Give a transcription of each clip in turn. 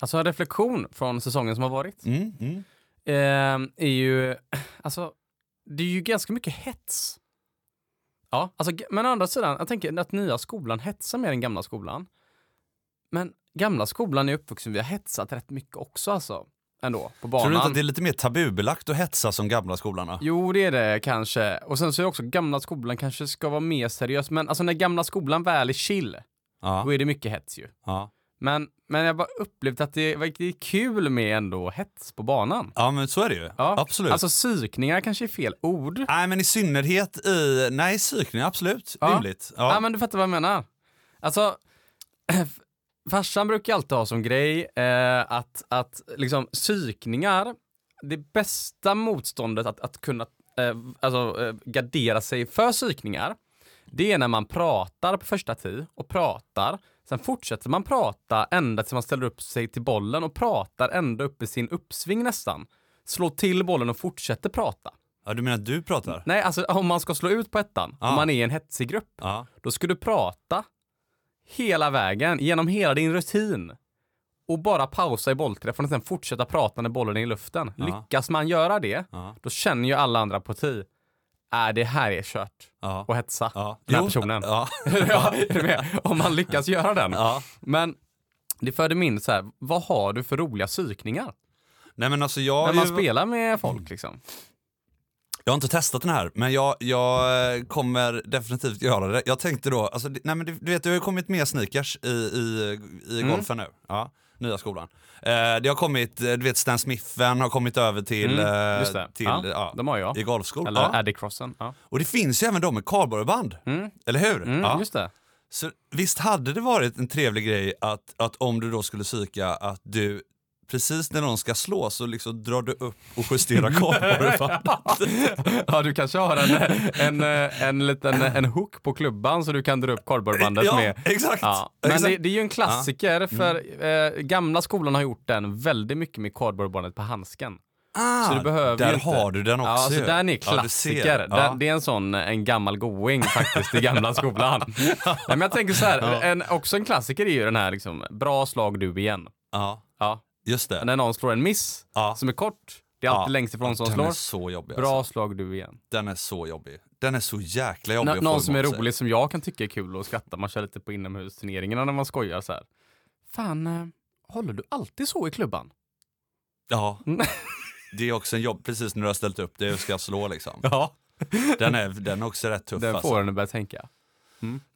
Alltså en reflektion från säsongen som har varit Mm, mm. eh, är ju, alltså, det är ju ganska mycket hets. Ja, alltså, men å andra sidan, jag tänker att nya skolan hetsar mer än gamla skolan. Men gamla skolan är uppvuxen, vi har hetsat rätt mycket också alltså. Ändå, på banan. Tror du inte att det är lite mer tabubelagt att hetsa som gamla skolan? Jo, det är det kanske. Och sen så är det också gamla skolan kanske ska vara mer seriös. Men alltså när gamla skolan väl är chill, Ja, då är det mycket hets ju. ja. Men, men jag bara upplevt att det, det är kul med ändå hets på banan. ja, men så är det ju. Ja, Absolut. Alltså psykningar kanske är fel ord. Nej, men i synnerhet i... Nej, psykning, absolut. Ja. Rimligt. Ja. Ja. men du fattar vad jag menar. Alltså, farsan brukar alltid ha som grej eh, att, att liksom psykningar, det bästa motståndet att, att kunna eh, alltså, eh, gardera sig för psykningar, det är när man pratar på första tid och pratar. Sen fortsätter man prata ända tills man ställer upp sig till bollen och pratar ända upp i sin uppsving nästan. Slår till bollen och fortsätter prata. ja, du menar att du pratar? Nej, alltså om man ska slå ut på ettan, Ja. om man är i en hetsig grupp, Ja. då ska du prata hela vägen, genom hela din rutin. Och bara pausa i bollträffen och sen fortsätta prata när bollen är i luften. Ja. Lyckas man göra det, då känner ju alla andra på tid. Är det här är kört. Ja. Och hetsa Ja. den här Jo, personen. Ja. Om man lyckas göra den. ja. Men det förde mig in så här, vad har du för roliga psykningar? Nej, men alltså jag... när man ju- spelar med folk liksom. Jag har inte testat den här, men jag, jag eh, kommer definitivt göra det. Jag tänkte då, alltså, nej men du, du vet det har ju kommit mer sneakers i, i, i Mm. golfen nu. Ja, nya skolan. Eh, det har kommit, eh, du vet Stan Smithen har kommit över till, Mm, eh, just det. till Ja, ja, de har jag. i golfskor. Eller ja. Addy-crossen. Ja. Och det finns ju även de med kardborreband. Mm. Eller hur? Mm, ja. Just det. Så visst hade det varit en trevlig grej att, att om du då skulle psyka att du precis när någon ska slå så liksom drar du upp och justerar kardborrebandet. ja, du kanske har en, en, en liten en hook på klubban så du kan dra upp kardborrebandet ja, med. exakt. Ja. Men exakt. det, det är ju en klassiker för eh, gamla skolan har gjort den väldigt mycket med kardborrebandet på handsken. Ah, Så du behöver där inte. har du den också. Ja, så ju. den är Ja, klassiker. Ja. Den, det är en sån, en gammal going faktiskt i gamla skolan. Nej, men jag tänker så här, en, också en klassiker är ju den här liksom, bra slag du igen. ja, Ja. Just det. När någon slår en miss Ja. som är kort, det är alltid Ja. längst ifrån som den slår. är så jobbig. Bra Alltså. slag du igen. Den är så jobbig. Den är så jäkla jobbig att någon som är rolig som jag kan tycka är kul och skratta. Man kör lite på inomhusturneringarna när man skojar så här. Fan, eh, håller du alltid så i klubban? Ja. Mm. Det är också en jobb, precis när du har ställt upp det ska slå liksom. Ja. Den är, den är också rätt tuff Den alltså. får en att börja tänka.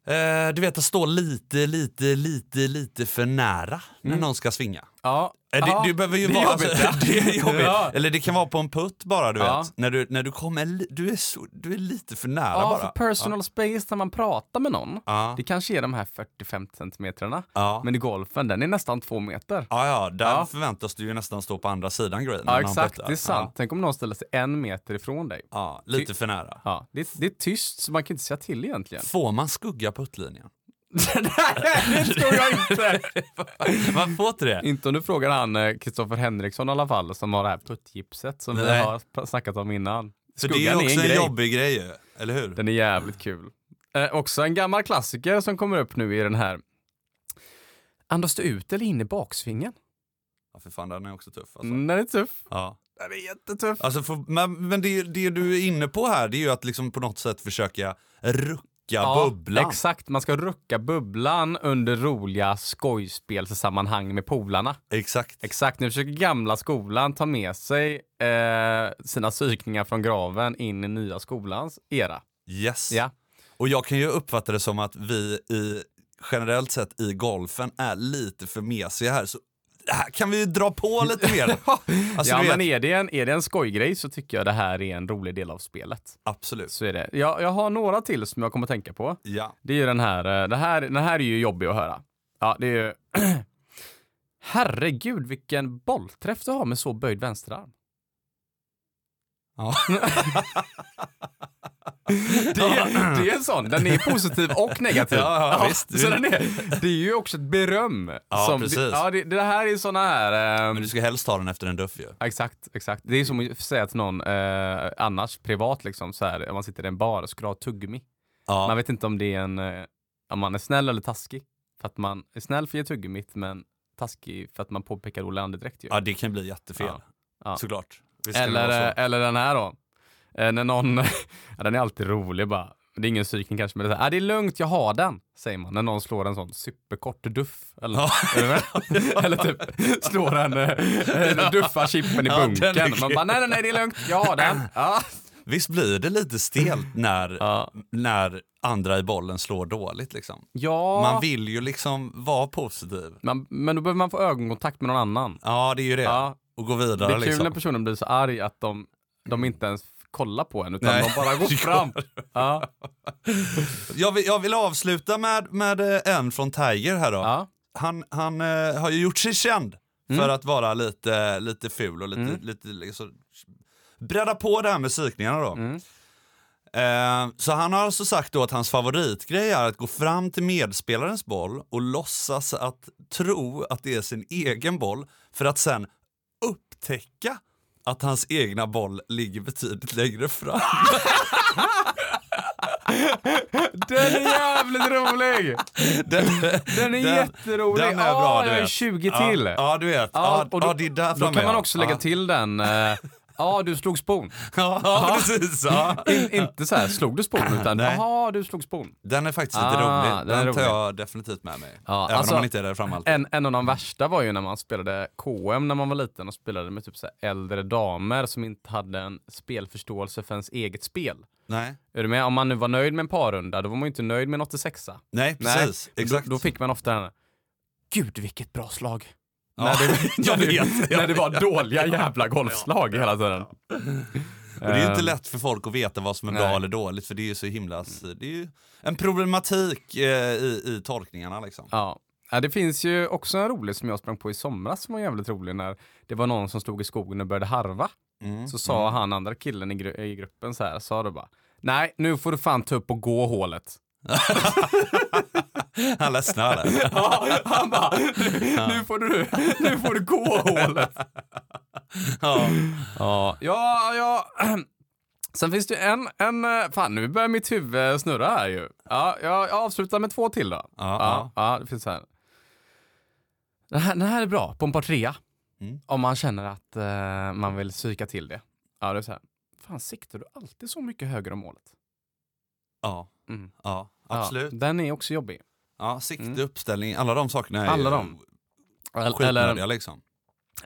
Eh, du vet att stå lite, lite, lite, lite för nära när någon ska svinga. Ja. Eh, det, ja. det behöver ju det är vara... jobbigt, alltså, det är jobbigt. Ja. Eller det kan vara på en putt bara, du Ja. vet. När du, när du kommer, du är, så, du är lite för nära Ja, bara. för personal space när man pratar med någon. Ja. Det kanske är de här 40-50 centimetrarna. Ja. Men i golfen, den är nästan två meter. Ja, ja, där Ja. förväntas du ju nästan stå på andra sidan green. Ja, exakt. Det är sant. Tänk om någon ställer sig en meter ifrån dig. Ja, ja, lite för nära. Ja, det, det är tyst, så man kan inte säga till egentligen. Får man skugga puttlinjen? Nej, det tror jag inte. Man får inte det? Inte om du frågar han Kristoffer Henriksson i alla fall, som har det här puttgipset som vi Nej. har pr- snackat om innan. För det är Skuggan också en en, grej. jobbig grej eller hur? Den är jävligt kul. Eh, också en gammal klassiker som kommer upp nu i den här. Andas du ut eller in i baksvingen? Ja, för fan, den är också tuff alltså. Den är tuff. Ja. Den är jättetuff. Alltså, för, men men det, det du är inne på här, det är ju att liksom på något sätt försöka rucka bubblan. Exakt, man ska rucka bubblan under roliga skojspelssammanhang med polarna. Exakt. Exakt, nu försöker gamla skolan ta med sig eh, sina psykningar från graven in i nya skolans era. Yes. Ja. Och jag kan ju uppfatta det som att vi i, generellt sett i golfen är lite för mesiga här. Så här kan vi dra på lite mer. Alltså, ja, vet, men är det, en, är det en skojgrej så tycker jag det här är en rolig del av spelet. Absolut. Så är det. Jag, jag har några till som jag kommer att tänka på. Ja. Det är ju den här, eh, det här, den här är ju jobbig att höra. Ja, det är ju... Herregud, vilken bollträff du har med så böjd vänsterarm. Ja. Det är, det är en sån, den är positiv och negativ. Ja, ja, visst. Så den är, det är ju också ett beröm. Ja, som, precis. Det, ja, det, det här är såna här... ehm, Men du ska helst ta den efter en duff ju. Exakt, exakt. Det är som att säga till någon eh, annars privat liksom så här, om man sitter i en bar och ska ha tuggummi. Ja. Man vet inte om det är en, eh, om man är snäll eller taskig. För att man är snäll för att ge tuggummit men taskig för att man påpekar Olle andedräkt ju. Ja, det kan bli jättefel. Ja. Såklart. Visst Eller, eh, eller den här då. Eh, när någon, ja, den är alltid rolig bara. Det är ingen psykning kanske, men det är, så här, ah, det är lugnt, jag har den, säger man. När någon slår en sån superkort duff. Eller, Ja. eller typ slår en, eh, en duffar chippen i Ja, bunken. Man grym. bara, nej, nej, nej, det är lugnt, jag har den. Ja. Visst blir det lite stelt när, Ja. när andra i bollen slår dåligt liksom? ja. Man vill ju liksom vara positiv. Man, men då behöver man få ögonkontakt med någon annan. Ja, det är ju det. Ja. Och gå Det vidare är kul liksom. när personen blir så arg att de, de inte ens kollar på en, utan Nej. de bara går fram. Ja. Jag vill, jag vill avsluta med, med eh, en från Tiger här då. Ja. Han, han eh, har ju gjort sig känd Mm. för att vara lite, lite ful och lite, lite liksom, bredda på det här med psykningarna då. Mm. Eh, så han har alltså sagt då att hans favoritgrej är att gå fram till medspelarens boll och låtsas att tro att det är sin egen boll för att sen upptäcka att hans egna boll ligger betydligt längre fram. Den är jävligt rolig! Den, Den är jätterolig. Den är bra, du jag är vet. 20 ja, till. Ja, du vet. Ja, och då, ja, det är där då kan man ja. också lägga ja. till den. eh, Ja, du slog spon. Ja, precis. Ja. In, inte så här, slog du spon, utan Nej. jaha, du slog spon. Den är faktiskt lite Ah, rolig. Den, den är tar rolig. jag definitivt med mig. Ja, Även alltså, om man inte är där framme alltid. En, en av de värsta var ju när man spelade KM när man var liten och spelade med typ så här äldre damer som inte hade en spelförståelse för ens eget spel. Nej. Är du med? Om man nu var nöjd med en parrunda, då var man ju inte nöjd med en 86 Nej, precis. Nej, Exakt. Då, då fick man ofta den här, Gud vilket bra slag. Ja, När det, jag när det- vet. När det var dåliga jävla golfslag hela tiden. Och det är ju inte Ehm, lätt för folk att veta vad som är bra Nej. eller dåligt för det är ju så himla... Det är ju en problematik eh, i, i tolkningarna liksom. Ja. ja, det finns ju också en rolig som jag sprang på i somras som var jävligt rolig när det var någon som stod i skogen och började harva. Mm. Så sa han andra killen i, gru- i gruppen så här, sa då bara Nej, nu får du fan ta upp och gå hålet. Han ledsnar där. Ja, han bara, nu, nu, får du, nu får du gå hålet. Ja. Ja, ja, ja. Sen finns det en, en, eh, fan nu börjar mitt huvud snurra här ju. Ja, jag, avslutar med två till då. Ja, ja, ja det finns här. Den här, den här är bra, på en par trea. Mm. Om man känner att eh, man vill psyka till det. Ja, det är så här. Fan, siktar du alltid så mycket högre om målet? Ja, Mm. ja, absolut. Ja, den är också jobbig. Ja, sikte, Mm. uppställning, alla de sakerna är Alla de. Skitnödiga eller, liksom.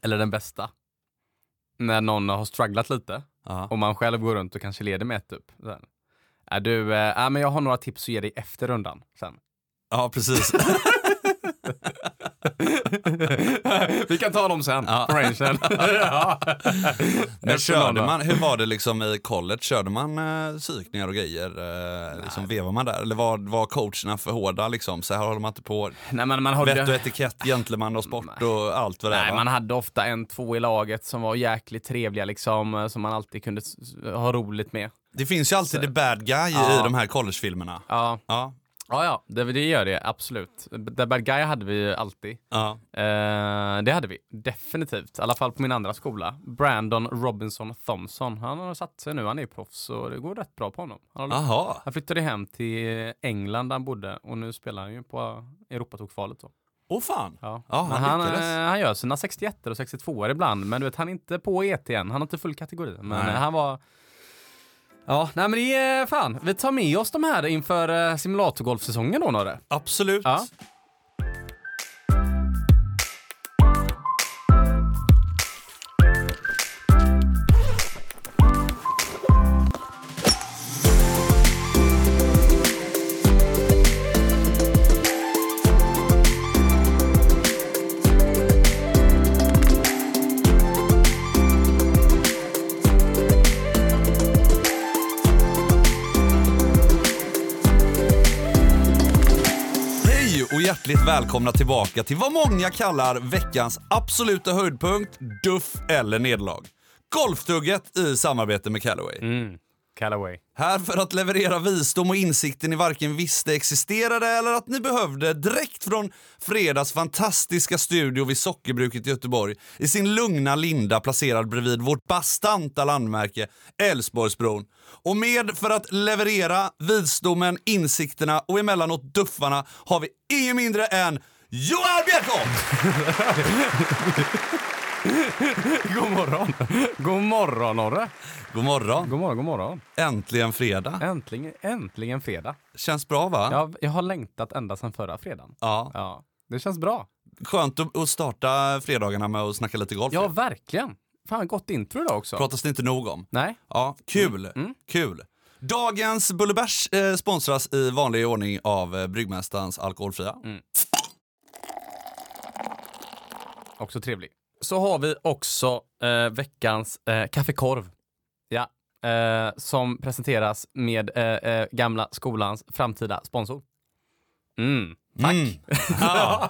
eller den bästa. När någon har strugglat lite Ja. och man själv går runt och kanske leder med ett här. Är du, äh, äh, men jag har några tips att ge dig efter rundan sen. ja, precis. Vi kan ta dem sen, Ja. rangen. ja. Men körde man, hur var det liksom i college? Körde man eh, psykningar och grejer? Eh, liksom, vevar man där? Eller var, var coacherna för hårda liksom? Så här håller man inte på. Nej, men man Vett och hade, etikett, gentleman och sport och allt vad det är nej, va? man hade ofta en, två i laget som var jäkligt trevliga liksom, eh, som man alltid kunde ha roligt med. Det finns ju alltid Så- the bad guy Ja. i de här collegefilmerna. Ja, Ja, ja, ja det, det gör det absolut. The bad guy hade vi alltid. ja. Eh, det hade vi definitivt, i alla fall på min andra skola. Brandon Robinson Thompson. Han har satt sig nu, han är proffs och det går rätt bra på honom. Han, har, han flyttade hem till England där han bodde och nu spelar han ju på Europatokvalet. Åh fan. Ja. Ja, han han, eh, han gör sina 61 och 62 ibland, men du vet, han är inte på ET än. Han har inte full kategori. Men Nej. han var... Ja, nej men det är fan. Vi tar med oss de här inför eh, simulatorgolfsäsongen då, Norre. Absolut. Ja. Välkomna tillbaka till vad många kallar veckans absoluta höjdpunkt, duff eller nederlag. Golftugget i samarbete med Callaway. Mm. Callaway. Här för att leverera visdom och insikter ni varken visste existerade eller att ni behövde direkt från fredags fantastiska studio vid Sockerbruket i Göteborg i sin lugna linda placerad bredvid vårt bastanta landmärke Älvsborgsbron. Och med för att leverera visdomen, insikterna och emellanåt duffarna har vi ingen mindre än Johan Bjerkholm! God morgon! God morgon, Norre! God morgon. God morgon, god morgon. Äntligen fredag. Äntligen, äntligen fredag. Känns bra va? Jag, jag har längtat ända sedan förra fredagen. Ja. Ja, det känns bra. Skönt att starta fredagarna med att snacka lite golf. Ja, verkligen. Fan, gott intro idag också. Pratas det inte nog om. Nej? Ja, kul. Kul. Dagens Bullebärs eh, sponsras i vanlig ordning av eh, Bryggmästarens Alkoholfria. Också trevlig. Så har vi också eh, veckans eh, kaffekorv. Ja. Eh, som presenteras med eh, eh, gamla skolans framtida sponsor. Mm. Tack. Mm. Ja.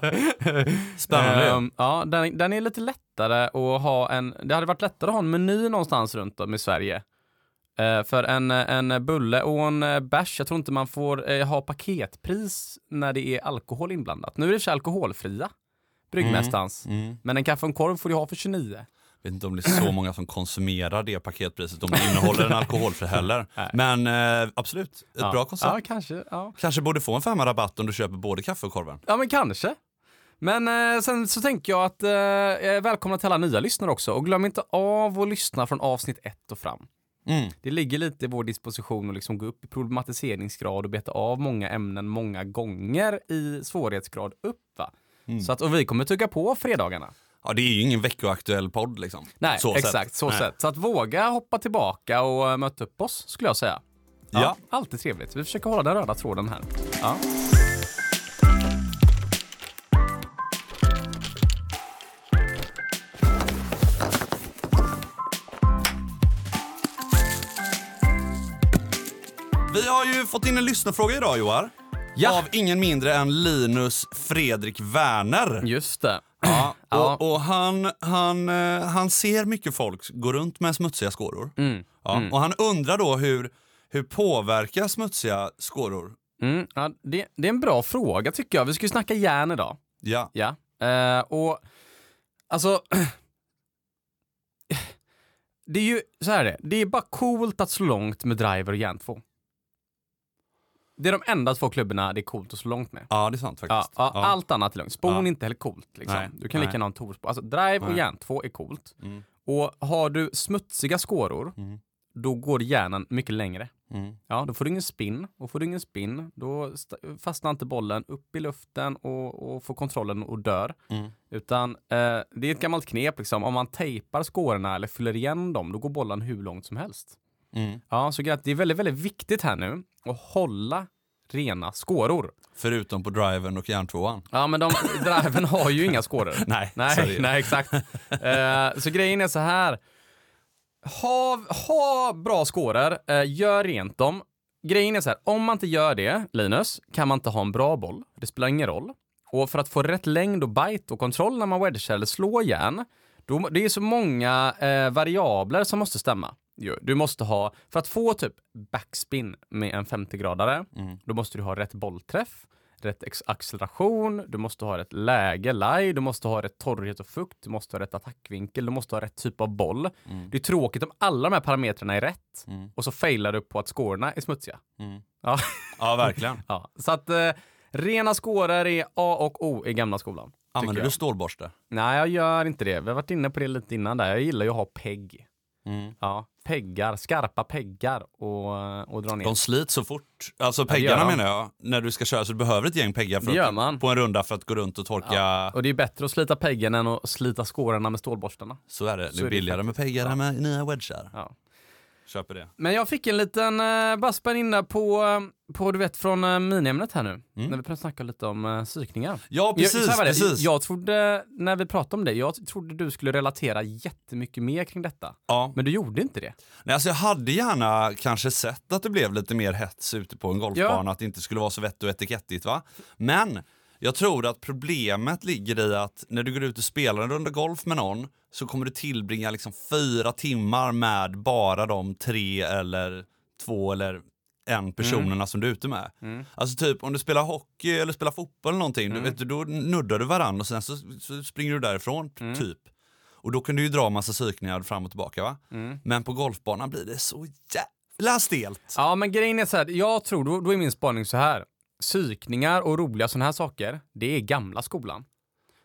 Spännande. Ehm, ja, den, den är lite lättare att ha en... Det hade varit lättare att ha en meny någonstans runt om i Sverige. Eh, för en, en bulle och en bärs, jag tror inte man får eh, ha paketpris när det är alkohol inblandat. Nu är det för sig alkoholfria, Bryggmästarens. Mm. Men en kaffe och en korv får du ha för 29. vet inte om det är så många som konsumerar det paketpriset om det innehåller en alkoholfri heller. Men eh, absolut, ett ja. bra koncept. Ja, kanske. Ja. Kanske borde få en femma rabatt om du köper både kaffe och korven. Ja, men kanske. Men eh, sen så tänker jag att eh, välkomna till alla nya lyssnare också. Och glöm inte av att lyssna från avsnitt ett och fram. Mm. Det ligger lite i vår disposition att liksom gå upp i problematiseringsgrad och beta av många ämnen många gånger i svårighetsgrad upp. Va? Mm. Så att, och vi kommer tugga på fredagarna. Ja, det är ju ingen veckoaktuell podd liksom. Nej, Så exakt. sett. Så Nej. sätt. Så att våga hoppa tillbaka och uh, möta upp oss, skulle jag säga. Ja. Alltid trevligt. Vi försöker hålla den röda tråden här. Ja. Vi har ju fått in en lyssnarfråga idag Joar. Ja. Av ingen mindre än Linus Fredrik Werner. Just det. Ja, och, och han, han, eh, han ser mycket folk gå runt med smutsiga skåror. Mm. Ja, Och han undrar då hur, hur påverkar smutsiga skåror? Mm. Ja, det, det är en bra fråga tycker jag. Vi ska ju snacka järn idag. Ja. Ja. Eh, och alltså... det är ju så här är det. Det är bara coolt att slå långt med driver och järn 2. Det är de enda två klubborna det är coolt att slå långt med. ja, det är sant faktiskt. ja, Ja. Allt annat är lugnt. Spon är inte heller coolt. Liksom. Nej, Du kan lika gärna ha en torspon. Alltså drive och Nej. järn 2 är coolt. Mm. Och har du smutsiga skåror, Mm. då går järnen mycket längre. Mm. Ja, då får du ingen spin. Och får du ingen spin, då st- fastnar inte bollen upp i luften och, och får kontrollen och dör. Mm. Utan eh, det är ett gammalt knep liksom. Om man tejpar skårorna eller fyller igen dem, då går bollen hur långt som helst. Mm. Ja, så det är väldigt, väldigt viktigt här nu att hålla rena skåror. Förutom på driven och järntvåan. Ja, men de, driven har ju inga skåror. Nej, Nej, nej exakt. Eh, så grejen är så här. Ha, ha bra skåror, eh, gör rent dem. Grejen är så här, om man inte gör det, Linus, kan man inte ha en bra boll. Det spelar ingen roll. Och för att få rätt längd och bite och kontroll när man wedgar eller slår järn, då, det är så många eh, variabler som måste stämma. Du måste ha, för att få typ backspin med en 50-gradare, Mm. då måste du ha rätt bollträff, rätt acceleration, du måste ha rätt läge, lie, du måste ha rätt torrhet och fukt, du måste ha rätt attackvinkel, du måste ha rätt typ av boll. Mm. Det är tråkigt om alla de här parametrarna är rätt Mm. och så failar du på att scorerna är smutsiga. Mm. Ja. Ja, verkligen. ja. Så att eh, rena scorer är A och O i gamla skolan. Använder du stålborste? Nej, jag gör inte det. Vi har varit inne på det lite innan där. Jag gillar ju att ha pegg. Mm. Ja, peggar, skarpa peggar och, och dra ner. De slits så fort. Alltså peggarna de. menar jag, när du ska köra så du behöver ett gäng peggar för att, man. på en runda för att gå runt och torka. Och det är bättre att slita peggen än att slita skårarna med stålborstarna. Så är det. Så Det är är det billigare med peggar Ja. än med nya wedgar. Ja. Köper det. Men jag fick en liten uh, bara spänninna på, eh, på, du vet, från uh, miniämnet här nu. Mm. När vi började snacka lite om uh, psykningar. Ja, precis. jag, precis. jag trodde, när vi pratade om det, jag trodde du skulle relatera jättemycket mer kring detta. ja. Men du gjorde inte det. Nej, alltså jag hade gärna kanske sett att det blev lite mer hets ute på en golfbana, att det inte skulle vara så vett och etikettigt. Va? Men jag tror att problemet ligger i att när du går ut och spelar en runda golf med någon så kommer du tillbringa liksom fyra timmar med bara de tre eller två eller en personerna som du är ute med. Mm. Alltså typ om du spelar hockey eller spelar fotboll eller någonting, du, Mm. vet, du, då nuddar du varandra och sen så, så springer du därifrån, Mm. typ. Och då kan du ju dra massa psykningar fram och tillbaka va? Mm. Men på golfbanan blir det så jävla stelt. Ja, men grejen är så här, jag tror, då, då är min spaning så här. Psykningar och roliga sådana här saker, det är gamla skolan.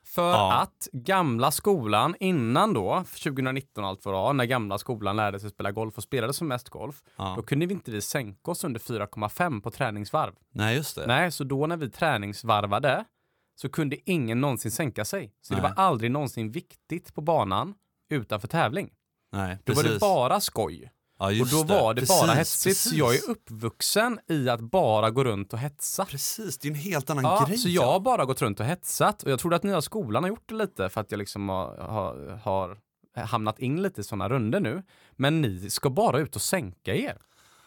För Ja. att gamla skolan innan då, 2019 allt vad det när gamla skolan lärde sig spela golf och spelade som mest golf, Ja. då kunde vi inte vi sänka oss under 4,5 på träningsvarv. Nej, just det. Nej, så då när vi träningsvarvade så kunde ingen någonsin sänka sig. Så det Nej. var aldrig någonsin viktigt på banan utanför tävling. Nej, Då precis. var det bara skoj. Ja, Och då var det bara Precis, hetsigt. Så jag är uppvuxen i att bara gå runt och hetsa. Precis, det är en helt annan Ja, grej. så jag har bara gått runt och hetsat och jag trodde att nya skolan har gjort det lite för att jag liksom har, har, har hamnat in lite i sådana runder nu. Men ni ska bara ut och sänka er.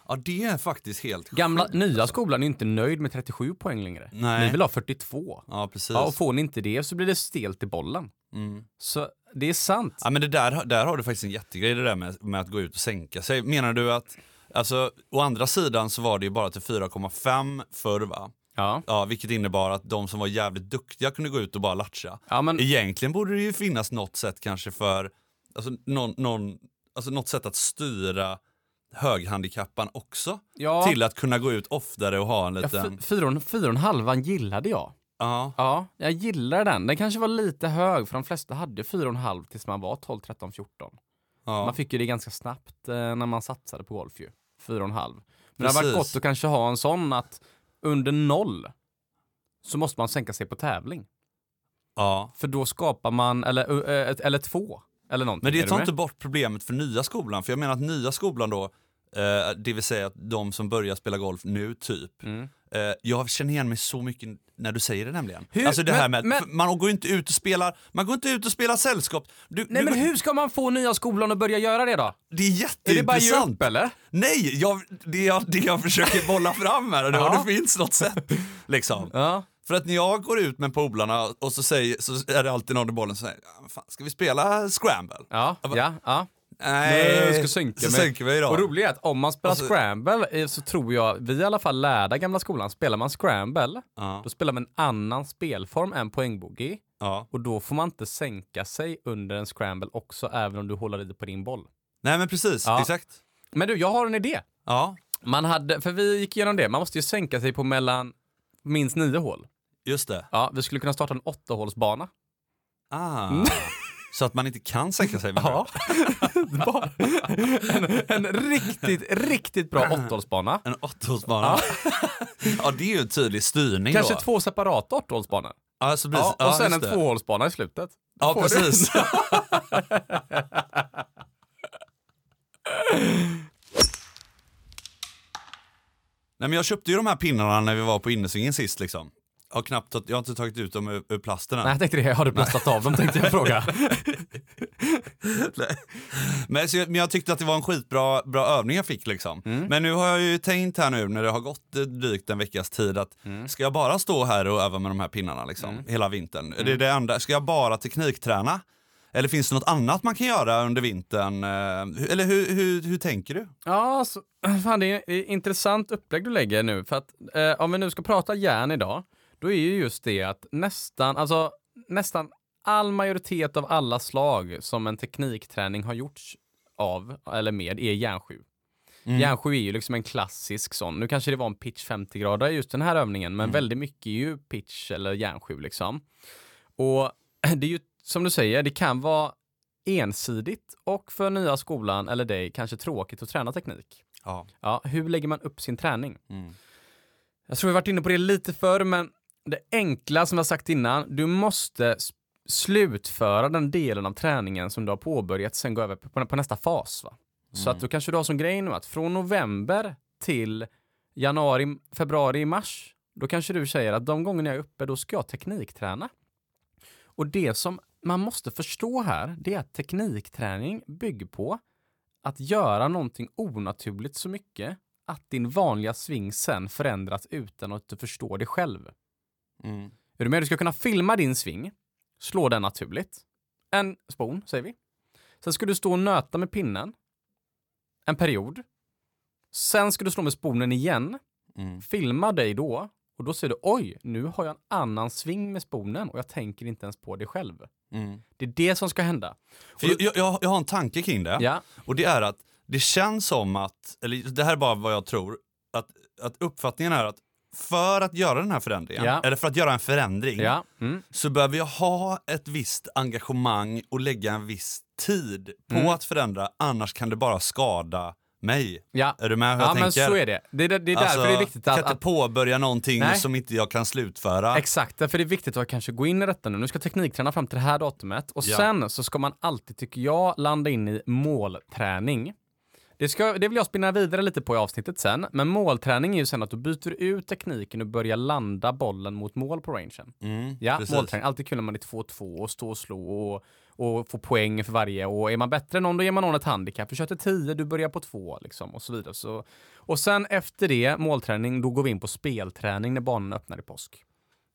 Ja, det är faktiskt helt Gamla, sjukt, nya alltså. skolan är inte nöjd med 37 poäng längre. Nej. Ni vill ha 42. Ja, precis. Ja, och får ni inte det så blir det stelt i bollen. Mm. Så det är sant. Ja, men det där, där har du faktiskt en jättegrej det där med, med att gå ut och sänka sig. Menar du att, alltså, å andra sidan så var det ju bara till 4,5 förr va? Ja, Ja, vilket innebar att de som var jävligt duktiga kunde gå ut och bara latcha. ja men Egentligen borde det ju finnas något sätt kanske för, alltså, någon, någon, alltså något sätt att styra höghandikappan också. ja, Till att kunna gå ut oftare och ha en ja, liten... och- fyra och en halvan gillade jag. Ja, Ja, jag gillar den. Den kanske var lite hög för de flesta hade fyra och en halv tills man var 12, 13, 14. ja. Man fick ju det ganska snabbt eh, när man satsade på golf ju. Fyra och en halv. Men det har varit Precis. gott att kanske ha en sån att under noll så måste man sänka sig på tävling. ja. För då skapar man, eller, ett, eller två, eller någonting. Men det tar inte bort problemet för nya skolan. För jag menar att nya skolan då, eh, det vill säga att de som börjar spela golf nu typ. Mm. Eh, jag känner igen mig så mycket när du säger det nämligen. Hur- Alltså det här men- med, men- man går inte ut och spelar, man går inte ut och spelar sällskap. Du, Nej du, men hur ska man få nya skolan att börja göra det då? Det är Är det bara ge jätteintressant. upp eller? Nej, jag, det, jag, det jag försöker bolla fram här, det, Ja. det finns något sätt. Liksom. Ja. För att när jag går ut med polarna och så, säger, så är det alltid någon i bollen som säger, "Ja, fan, ska vi spela scramble? Ja, bara, ja, ja. Nej, jag ska sänka så mig. sänker vi idag. Och roligt är att om man spelar Och så- scramble eh, så tror jag, vi i alla fall lärda gamla skolan, spelar man scramble, Ja, då spelar man en annan spelform än poängbogey. ja. Och då får man inte sänka sig under en scramble också, även om du håller i på din boll. Nej men precis, Ja. exakt. Men du, jag har en idé. Ja, Man hade, för vi gick igenom det, man måste ju sänka sig på mellan minst nio hål. just det. Ja, vi skulle kunna starta en åttahålsbana. Ah. Så att man inte kan sänka sig med Ja. En, en riktigt, riktigt bra åttahålsbana. En åttahålsbana. Ja. det är ju en tydlig styrning Kanske då. två separata åttahålsbana. Ja, så precis. Ja, och sen en det. tvåhålsbana i slutet. Ja, precis. Nej, men jag köpte ju de här pinnarna när vi var på innesvingen sist liksom. Har, knappt, tagit- jag har inte tagit ut dem ur, ur plasten än. Nej, jag tänkte det. Har du plastat av dem tänkte jag fråga. Men, så jag, men jag tyckte att det var en skitbra bra övning jag fick liksom. Mm. Men nu har jag ju tänkt här nu när det har gått eh, drygt en veckas tid att Mm. ska jag bara stå här och öva med de här pinnarna liksom hela vintern? Det är det enda. Ska jag bara teknikträna? Eller finns det något annat man kan göra under vintern? Eh, Eller hur, hur, hur tänker du? Ja, så, fan, det är ett intressant upplägg du lägger nu. För att eh, om vi nu ska prata järn idag, då är ju just det att nästan, alltså nästan all majoritet av alla slag som en teknikträning har gjorts av, eller med, är järn 7. Mm. Järn 7 är ju liksom en klassisk sån. Nu kanske det var en pitch 50 grader just den här övningen, men väldigt mycket är ju pitch eller järn 7 liksom. Och det är ju som du säger, det kan vara ensidigt och för nya skolan eller dig kanske tråkigt att träna teknik. Ja. Ja, hur lägger man upp sin träning? Mm. Jag tror vi varit inne på det lite förr, men det enkla som jag sagt innan, du måste slutföra den delen av träningen som du har påbörjat, sen gå över på, på nästa fas. Va? Så att då kanske du har som grej nu att från november till januari, februari, mars, då kanske du säger att de gångerna jag är uppe, då ska jag teknikträna. Och det som man måste förstå här, det är att teknikträning bygger på att göra någonting onaturligt så mycket att din vanliga sving sen förändras utan att du förstår det själv. Mm. Är du med? Du ska kunna filma din sving, slå den naturligt. En spon, säger vi. Sen ska du stå och nöta med pinnen en period. Sen ska du slå med sponen igen, Mm. filma dig då och då ser du oj, nu har jag en annan sving med sponen och jag tänker inte ens på det själv. Mm. Det är det som ska hända. För jag, jag, jag har en tanke kring det. Ja, Och det är att det känns som att, eller det här är bara vad jag tror, att, att uppfattningen är att för att göra den här förändringen, Ja. eller för att göra en förändring, Ja. Mm. så behöver jag ha ett visst engagemang och lägga en viss tid på Mm. att förändra, annars kan det bara skada mig. Ja. Är du med hur Ja jag men tänker? så är det. Det är, det är Alltså, därför det är viktigt kan att, inte att påbörja någonting Nej. som inte jag kan slutföra. Exakt, därför är det viktigt att kanske gå in i detta nu. Nu ska teknikträna fram till det här datumet och Ja. sen så ska man alltid, tycker jag, landa in i målträning. Det, ska, det vill jag spinna vidare lite på i avsnittet sen, men målträning är ju sen att du byter ut tekniken och börjar landa bollen mot mål på rangen. Mm, Ja, precis. målträning. Alltid kul när man är 2-2 och stå och slå och, och få poäng för varje. Och är man bättre än någon, då ger man någon ett handikapp. Du kör till 10, du börjar på 2 liksom och så vidare. Så, och sen efter det, målträning, då går vi in på spelträning när banan öppnar i påsk.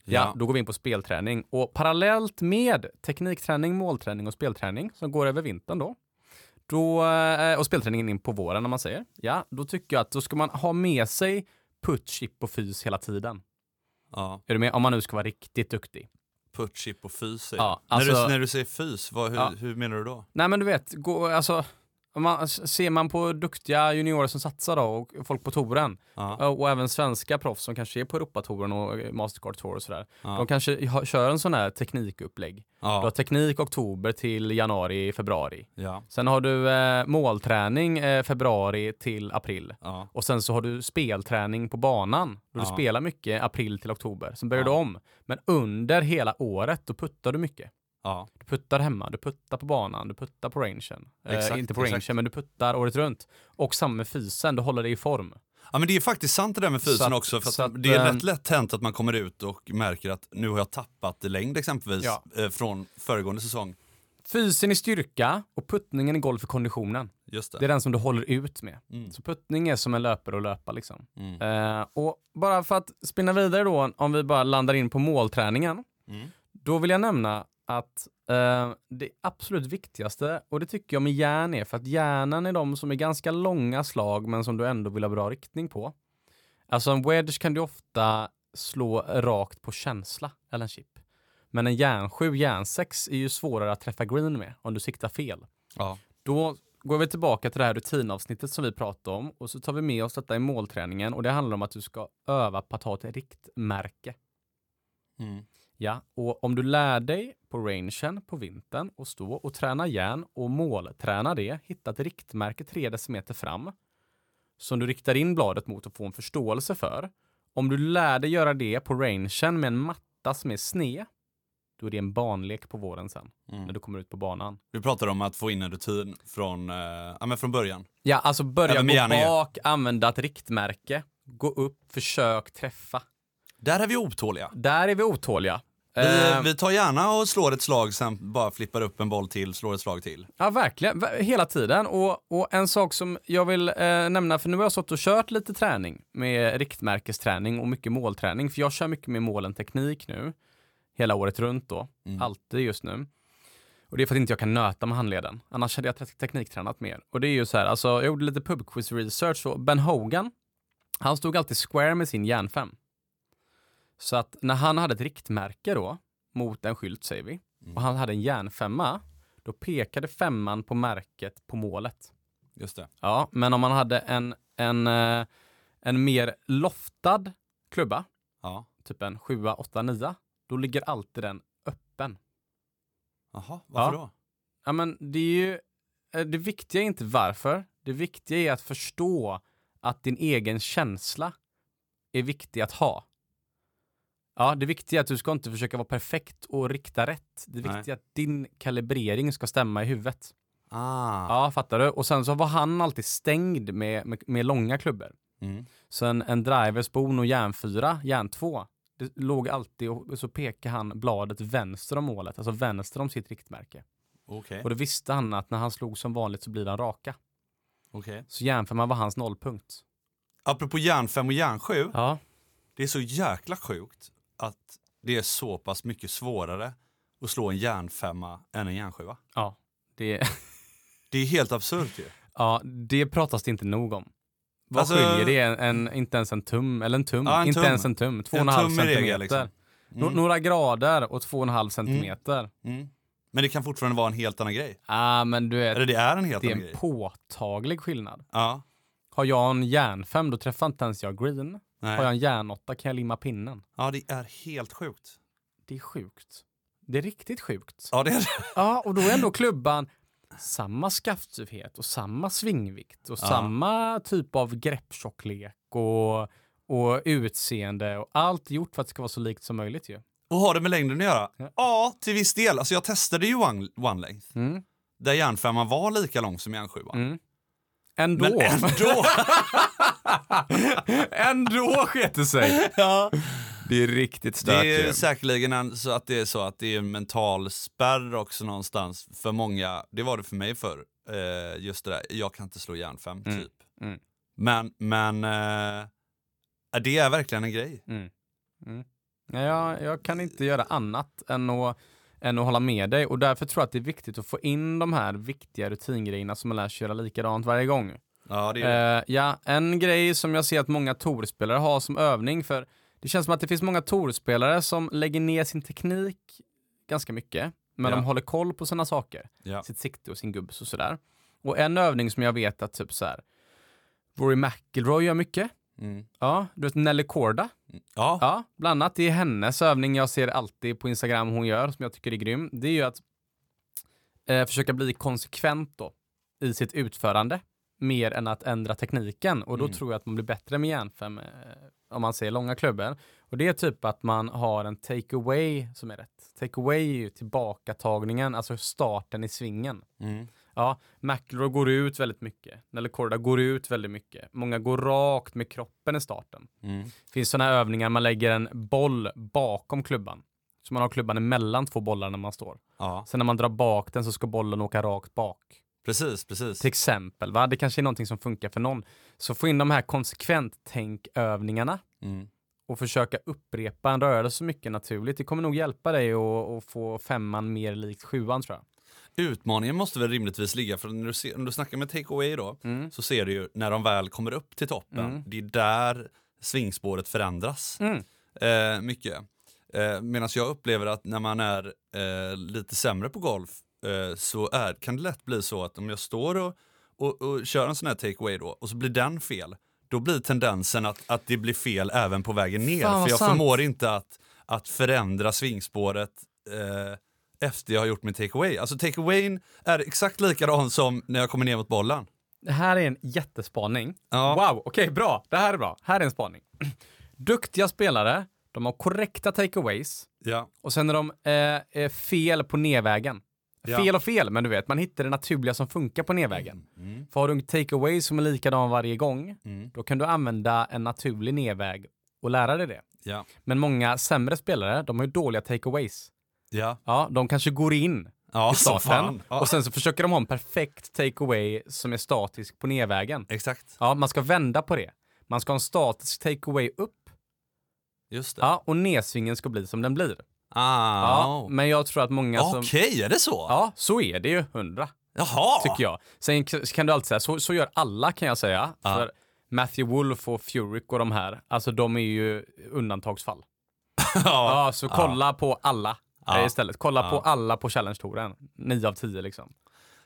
Ja, Ja. då går vi in på spelträning. Och parallellt med teknikträning, målträning och spelträning som går över vintern då, då eh, och spelträningen in på våren när man säger, ja, då tycker jag att då ska man ha med sig putt, chip och fys hela tiden. Ja. Är du med? Om man nu ska vara riktigt duktig. Put, chip och fys. Ja, när, alltså- du, när du säger fys, vad, hur, Ja. hur menar du då? Nej men du vet, gå, alltså, om man, ser man på duktiga juniorer som satsar då och folk på touren Ja. och även svenska proffs som kanske är på Europatouren och Mastercard Tour och sådär. Ja. De kanske ha, kör en sån här teknikupplägg. Du har Ja. teknik oktober till januari, februari. Ja. Sen har du eh, målträning eh, februari till april. Ja. Och sen så har du spelträning på banan, då du Ja. spelar mycket april till oktober. Sen börjar Ja. du om. Men under hela året, då puttar du mycket. Ja. Du puttar hemma, du puttar på banan, du puttar på rangen. Exakt, eh, inte på rangen, men du puttar året runt. Och samma med fysen, du håller dig i form. ja, men det är faktiskt sant det där med fysen att- också. För att det är ehm, rätt lätt hänt att man kommer ut och märker att nu har jag tappat i längd exempelvis Ja. eh, från föregående säsong. Fysen i styrka och puttningen i golf i konditionen. Just det. Det är den som du håller ut med. Mm. Så puttning är som en löpare att löpa liksom. Mm. Eh, och bara för att spinna vidare då, om vi bara landar in på målträningen. Mm. Då vill jag nämna att eh, det absolut viktigaste, och det tycker jag med järn är, för att järnen är de som är ganska långa slag men som du ändå vill ha bra riktning på. Alltså en wedge kan du ofta slå rakt på känsla, eller en chip. Men en järn 7, järn 6 är ju svårare att träffa green med om du siktar fel. Ja. Då går vi tillbaka till det här rutinavsnittet som vi pratade om och så tar vi med oss detta i målträningen och det handlar om att du ska öva på att ha ett riktmärke. Mm. Ja, och om du lär dig på rangen på vintern och stå och träna järn och målträna det, hitta ett riktmärke 3 decimeter fram som du riktar in bladet mot och får en förståelse för. Om du lär dig göra det på rangen med en matta som är sned, då är det en banlek på våren sen, när Mm. du kommer ut på banan. Vi pratar om att få in en rutin från, eh, ja, men från början. Ja, alltså börja gå bak, använda ett riktmärke, gå upp, försök träffa. Där är vi otåliga. Där är vi otåliga. Vi, Eh, vi tar gärna och slår ett slag, sen bara flippar upp en boll till, slår ett slag till. Ja, verkligen. Ver- Hela tiden. Och, och en sak som jag vill eh, nämna, för nu har jag stått och kört lite träning med riktmärkesträning och mycket målträning, för jag kör mycket med mål än teknik nu, hela året runt då, Mm. alltid just nu. Och det är för att inte jag kan nöta med handleden. Annars hade jag te- tekniktränat mer. Och det är ju så här, alltså jag gjorde lite pubquiz research och Ben Hogan, han stod alltid square med sin järn 5. Så att när han hade ett riktmärke då, mot en skylt säger vi, Mm. och han hade en järnfemma, då pekade femman på märket på målet. Just det. Ja, men om man hade en, en, eh, en mer loftad klubba, Ja. typ en 7, 8, 9, då ligger alltid den öppen. Jaha, varför Ja. då? Ja, men det är ju, eh, det viktiga är inte varför, det viktiga är att förstå att din egen känsla är viktig att ha. Ja, det viktiga är att du ska inte försöka vara perfekt och rikta rätt. Det viktiga är att din kalibrering ska stämma i huvudet. Ah. Ja, fattar du? Och sen så var han alltid stängd med, med, med långa klubbor. Mm. Så en, en driver, spon och järnfyra, järn 2, det låg alltid och så pekade han bladet vänster om målet, alltså vänster om sitt riktmärke. Okej. Och då visste han att när han slog som vanligt så blir den raka. Okej. Så järnfemman var hans nollpunkt. Apropå järn 5 och järn 7, Ja. det är så jäkla sjukt att det är så pass mycket svårare att slå en järnfemma än en järnsjua. Ja. Det, Det är helt absurt ju. ja, det pratas det inte nog om. Vad Alltså- skiljer det? En, en, inte ens en tum, eller en tum, Ja, en inte tum. ens en tum, två och En en halv regel, centimeter. liksom. Mm. Några grader och två och en halv centimeter. Mm. Men det kan fortfarande vara en helt annan grej. ah, men du vet, Eller det är en helt det är annan en grej. påtaglig skillnad. Ja. Har jag en järnfem, då träffar inte ens jag green. Nej. Har jag en järnåtta kan jag limma pinnen. Ja, det är helt sjukt. Det är sjukt. Det är riktigt sjukt. Ja, det är det. Ja, och då är ändå klubban samma skaftstyvhet och samma svingvikt och Ja. samma typ av grepptjocklek och, och utseende och allt gjort för att det ska vara så likt som möjligt ju. Och har det med längden att göra? Ja. Ja, till viss del. Alltså jag testade ju one, one length, Mm. där järnfemman var lika lång som järnsjuan. Mm. Ändå. Men ändå! ändå sket det sig. ja. Det är riktigt Det stört är säkerligen en, så att det är så att det är en mental spärr också någonstans för många. Det var det för mig förr. Eh, just det där, jag kan inte slå järnfem, Mm. typ. Mm. Men, men eh, det är verkligen en grej. Mm. Mm. Ja, jag, jag kan inte göra annat än att, än att hålla med dig och därför tror jag att det är viktigt att få in de här viktiga rutingrejerna som man lär sig göra likadant varje gång. Ja, det är det. Eh, ja, en grej som jag ser att många torspelare har som övning, för det känns som att det finns många torspelare som lägger ner sin teknik ganska mycket, men Ja. de håller koll på sina saker, Ja. sitt sikte och sin gubbs och sådär. Och en övning som jag vet att typ så här, Rory McIlroy gör mycket. Mm. Ja, du vet Nelly Korda. Ja. Ja, bland annat. Det är hennes övning jag ser alltid på Instagram hon gör, som jag tycker är grym. Det är ju att eh, försöka bli konsekvent då i sitt utförande, mer än att ändra tekniken. Och då Mm. tror jag att man blir bättre med järnfem, eh, om man ser långa klubbor. Och det är typ att man har en take-away som är rätt. Take-away är ju tillbakatagningen, alltså starten i svingen. Mm. Ja, McIlroy går ut väldigt mycket. Nelly Korda går ut väldigt mycket. Många går rakt med kroppen i starten. Mm. Det finns sådana övningar man lägger en boll bakom klubban. Så man har klubban emellan två bollar när man står. Ja, Sen när man drar bak den så ska bollen åka rakt bak. precis, precis. Till exempel, va? det kanske är någonting som funkar för någon. Så få in de här konsekvent tänkövningarna Mm. och försöka upprepa en rörelse så mycket naturligt. Det kommer nog hjälpa dig att, att få femman mer likt sjuan tror jag. Utmaningen måste väl rimligtvis ligga, för när du, ser, när du snackar med take-away då, Mm. så ser du ju när de väl kommer upp till toppen, Mm. det är där svingspåret förändras Mm. eh, mycket. Eh, Medan jag upplever att när man är eh, lite sämre på golf eh, så är, kan det lätt bli så att om jag står och, och, och kör en sån här take-away då och så blir den fel, då blir tendensen att, att det blir fel även på vägen ner. Fan, för jag sant. förmår inte att, att förändra svingspåret eh, efter jag har gjort min take-away. Alltså take-awayn är exakt likadan som när jag kommer ner mot bollen. Det här är en jättespaning. Ja. Wow, okej bra. Det här är bra. Här är en spaning. Duktiga spelare, de har korrekta takeaways Ja. och sen är de eh, eh, fel på nedvägen. Ja. Fel och fel, men du vet, man hittar det naturliga som funkar på nedvägen. För har du en takeaway som är likadan varje gång, Mm. då kan du använda en naturlig nedväg och lära dig det. Ja. Men många sämre spelare, de har ju dåliga takeaways. Ja. Ja, de kanske går in Ja, i starten. Ja. och sen så försöker de ha en perfekt takeaway som är statisk på nedvägen. Exakt. Ja, man ska vända på det. Man ska ha en statisk takeaway upp Just det. ja, och nedsvingen ska bli som den blir. Ah. Ja, men jag tror att många som... Okej, är det så? Ja, så är det ju, hundra, Jaha! tycker jag. Sen kan du alltid säga, så, så gör alla kan jag säga. Ja. För Matthew Wolf och Furyk och de här, alltså de är ju undantagsfall. ja. Ja, så kolla på alla Ja. eh, istället. Kolla Ja. på alla på Challenge-touren. 9 av 10 liksom.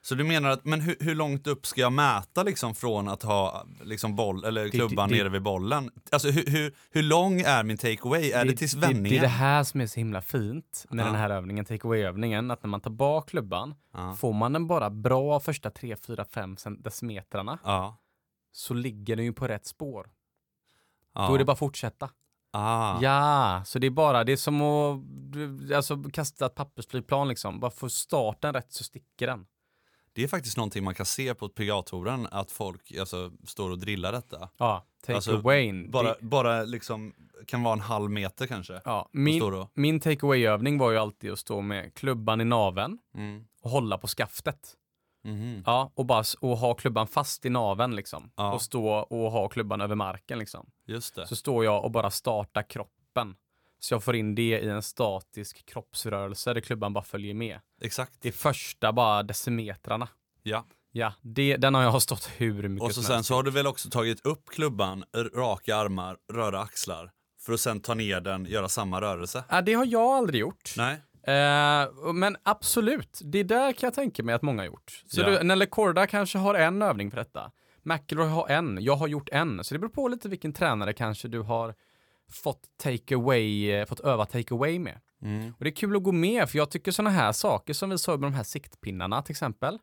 Så du menar att, men hur, hur långt upp ska jag mäta liksom från att ha liksom boll, eller klubban det- nere vid bollen? Alltså hur, hur, hur lång är min takeaway? Är det, tills det, vändningen? det är det här som är så himla fint med Ja. den här övningen, takeaway-övningen, att när man tar bak klubban, Ja. får man den bara bra första 3, 4, 5 decimetrarna Ja. så ligger den ju på rätt spår. ja. Då är det bara att fortsätta. Ah. Ja, så det är bara, det är som att alltså, kasta ett pappersflygplan liksom. Bara få starten rätt så sticker den. Det är faktiskt någonting man kan se på PGA-touren, att folk alltså, står och drillar detta. Ja, take Alltså, away. Bara, bara liksom, kan vara en halv meter kanske. ja, min, min take away-övning var ju alltid att stå med klubban i naven Mm. och hålla på skaftet. Mhm. Ja, och bara och ha klubban fast i naven liksom. Ja. Och stå och ha klubban över marken liksom. Just det. Så står jag och bara startar kroppen. Så jag får in det i en statisk kroppsrörelse där klubban bara följer med. Exakt. Det första bara decimetrarna. Ja. Ja, det, den har jag stått hur mycket Och så sen helst. så har du väl också tagit upp klubban, raka armar, röra axlar. För att sen ta ner den, göra samma rörelse. Ja, det har jag aldrig gjort. Nej. Eh, men absolut, det där kan jag tänka mig att många har gjort. Så Ja. du, Nelle Korda kanske har en övning på detta. McIlroy har en, jag har gjort en. Så det beror på lite vilken tränare kanske du har fått take away, eh, fått öva take away med. Mm. Och det är kul att gå med, för jag tycker sådana här saker som vi sa med de här siktpinnarna till exempel.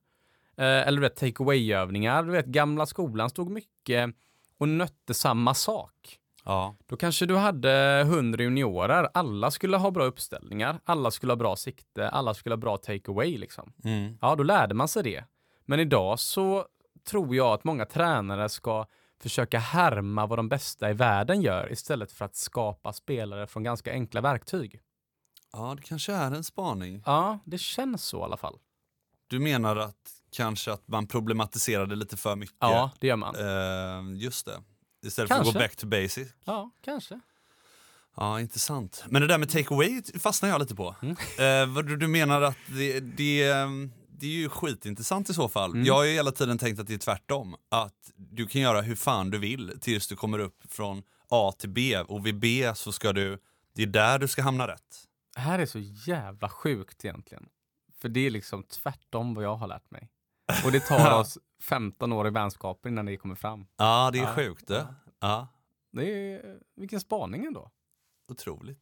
Eh, eller du vet, take away-övningar. Du vet, gamla skolan stod mycket och nötte samma sak. Ja. Då kanske du hade 100 juniorer. Alla skulle ha bra uppställningar, alla skulle ha bra sikte, alla skulle ha bra take away liksom. Mm. Ja, då lärde man sig det. Men idag så tror jag att många tränare ska försöka härma vad de bästa i världen gör istället för att skapa spelare från ganska enkla verktyg. ja, det kanske är en spaning. Ja, det känns så i alla fall. Du menar att kanske att man problematiserade lite för mycket? Ja, det gör man. Eh, just det. Istället för att Kanske. gå back to basic. Ja, kanske. Ja, intressant. Men det där med take away fastnar jag lite på. Mm. Eh, du menar att det, det, ehm, det är ju skitintressant i så fall. Mm. Jag har ju hela tiden tänkt att det är tvärtom. Att du kan göra hur fan du vill tills du kommer upp från A till B och vid B så ska du, det är där du ska hamna rätt. Det här är så jävla sjukt egentligen. För det är liksom tvärtom vad jag har lärt mig. Och det tar oss 15 år i vänskapen innan det kommer fram. Ja, det är Ja. sjukt det. Ja, Det är, vilken spaning ändå. otroligt.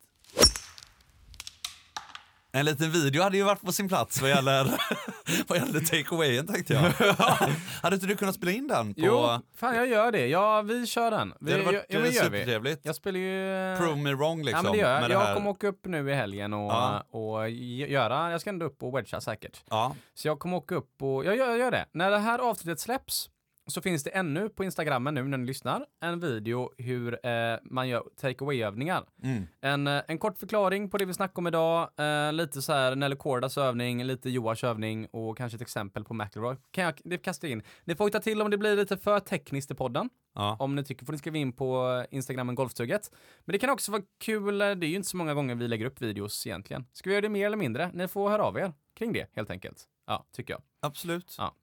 En liten video hade ju varit på sin plats vad gäller, vad gäller take-awayen tänkte jag. hade inte du kunnat spela in den? På, Jo, fan jag gör det. Ja, vi kör den. Vi, det hade varit ja, supertrevligt. Jag spelar ju... Prove me wrong liksom. Ja men det gör jag. Jag kommer åka upp nu i helgen och, Ja. och göra, jag ska ändå upp och wedga säkert. Ja, Så jag kommer åka upp och, jag gör, jag gör det. När det här avsnittet släpps så finns det ännu på Instagrammen nu när ni lyssnar en video hur eh, man gör take away-övningar. mm. En, eh, en kort förklaring på det vi snackar om idag, eh, lite så här Nelly Cordas övning, lite Joars övning och kanske ett exempel på McElroy. Kan jag det kastar in. Ni får ta till om det blir lite för tekniskt i podden. ja. Om ni tycker får ni skriva in på Instagramen Golftugget. Men det kan också vara kul, eh, det är ju inte så många gånger vi lägger upp videos egentligen. Ska vi göra det mer eller mindre? Ni får höra av er kring det helt enkelt. Ja, tycker jag. absolut. Ja.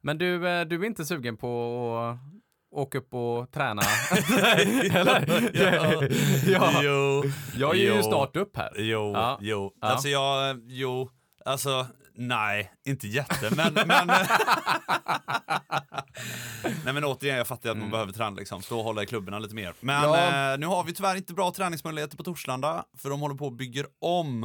Men du, eh, du är inte sugen på att åka upp och träna? eller? Ja. ja. Jo, Jag är ju Jo. snart upp här. jo, Ja. jo. Ja. Alltså jag, jo, alltså nej, inte jätte, men, men Nej men återigen, jag fattar att man behöver träna liksom, stå och hålla i klubborna lite mer. Men Mm. Ja. eh, nu har vi tyvärr inte bra träningsmöjligheter på Torslanda, för de håller på och bygger om.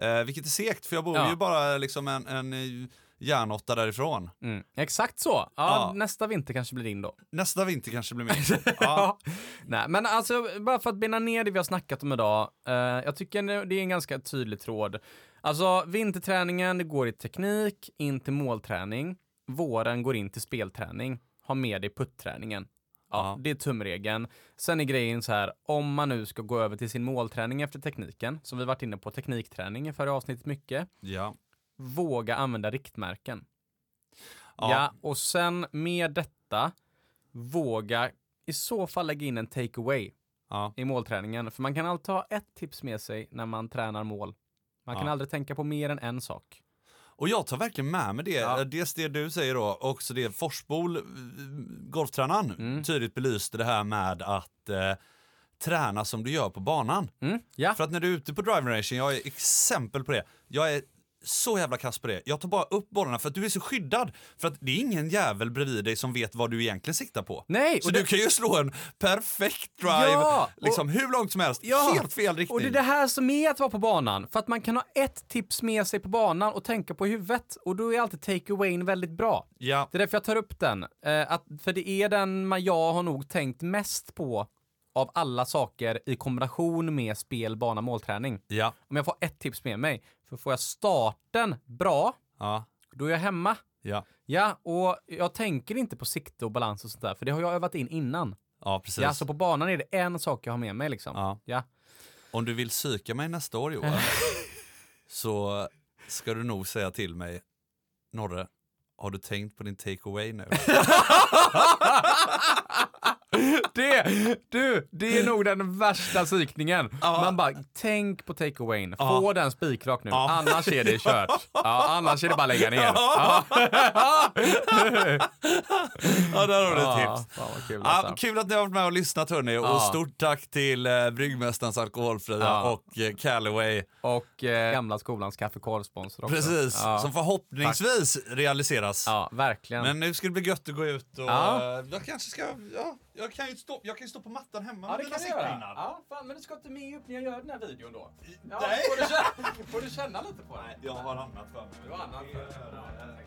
Eh, vilket är segt, för jag bor Ja. ju bara liksom en, en eh, järnåtta därifrån. Mm. Exakt så. Ja, Ja. Nästa vinter kanske blir din då. Nästa vinter kanske blir min. ja. Nej, men alltså bara för att bena ner det vi har snackat om idag. Eh, jag tycker det är en ganska tydlig tråd. Alltså vinterträningen, det går i teknik, in till målträning. Våren går in till spelträning. Ha med dig putträningen. Ja, Ja. det är tumregeln. Sen är grejen så här, om man nu ska gå över till sin målträning efter tekniken, som vi varit inne på teknikträning i förra avsnittet mycket, ja. Våga använda riktmärken. Ja. Ja, och sen med detta, våga i så fall lägga in en take-away ja. i målträningen. För man kan alltid ha ett tips med sig när man tränar mål. Man kan Ja. aldrig tänka på mer än en sak. Och jag tar verkligen med mig det. Ja. Dels det du säger då, och också det Forsbol, eh, golftränaren, Mm. tydligt belyste det här med att eh, träna som du gör på banan. Mm, ja. För att när du är ute på driving racing, jag är exempel på det. Jag är så jävla kass på det. Jag tar bara upp bollarna för att du är så skyddad. För att det är ingen jävel bredvid dig som vet vad du egentligen siktar på. Nej, Så och du det, kan ju slå en perfekt drive, Ja, och- liksom hur långt som helst, Ja, helt fel riktning. och det är det här som är att vara på banan. För att man kan ha ett tips med sig på banan och tänka på huvudet. Och då är alltid take-awayn väldigt bra. Ja, Det är därför jag tar upp den. Eh, att, för det är den man, jag har nog tänkt mest på av alla saker i kombination med spel, bana, målträning. ja, Om jag får ett tips med mig, för får jag starten bra, ja, då är jag hemma. ja. Ja, och jag tänker inte på sikte och balans och sånt där, för det har jag övat in innan. Ja, precis. Ja, så på banan är det en sak jag har med mig liksom. Ja. Ja. Om du vill psyka mig nästa år Johan, så ska du nog säga till mig, Norre, har du tänkt på din take away nu? Det, du, det är nog den värsta psykningen. Man bara, tänk på take awayn. Få den spikrak nu, annars är det kört. Ja, annars är det bara lägga ner. Ja. Ja, där har du ett Ja, tips. kul Ja, alltså. kul att ni har varit med och lyssnat hörni och Ja. stort tack till eh, Bryggmästarens Alkoholfria Ja. och eh, Callaway. Och eh, gamla skolans kaffekorvsponsor också. Precis, Ja, som förhoppningsvis realiseras. ja verkligen. Men nu ska det bli gött att gå ut och Ja. eh, jag kanske ska, ja, jag kan ju stå, jag kan stå på mattan hemma Ja, med mina sittpinnar. Ja, fan, men du ska inte med upp när jag gör den här videon då? Ja, Nej. Får, du känna, får du känna lite på det? Jag har annat för mig. Du har annat för dig.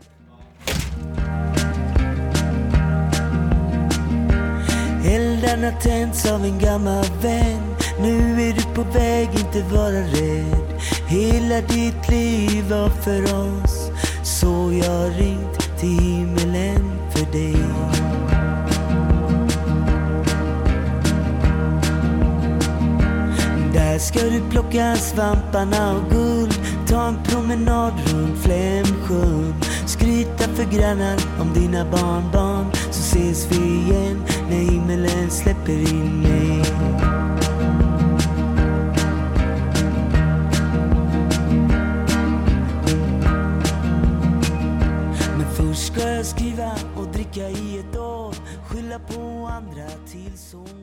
Eldarna tänds av en gammal vän Nu är du på väg, inte vara rädd Hela ditt liv var för oss Så jag ringt till himmelen för dig Där ska du plocka svamparna och guld. Ta en promenad runt Flemsjön Skryta för grannar om dina barnbarn. Så ses vi igen när himmelen släpper in mig. Men först ska jag skriva och dricka i ett år. Skylla på andra tills hon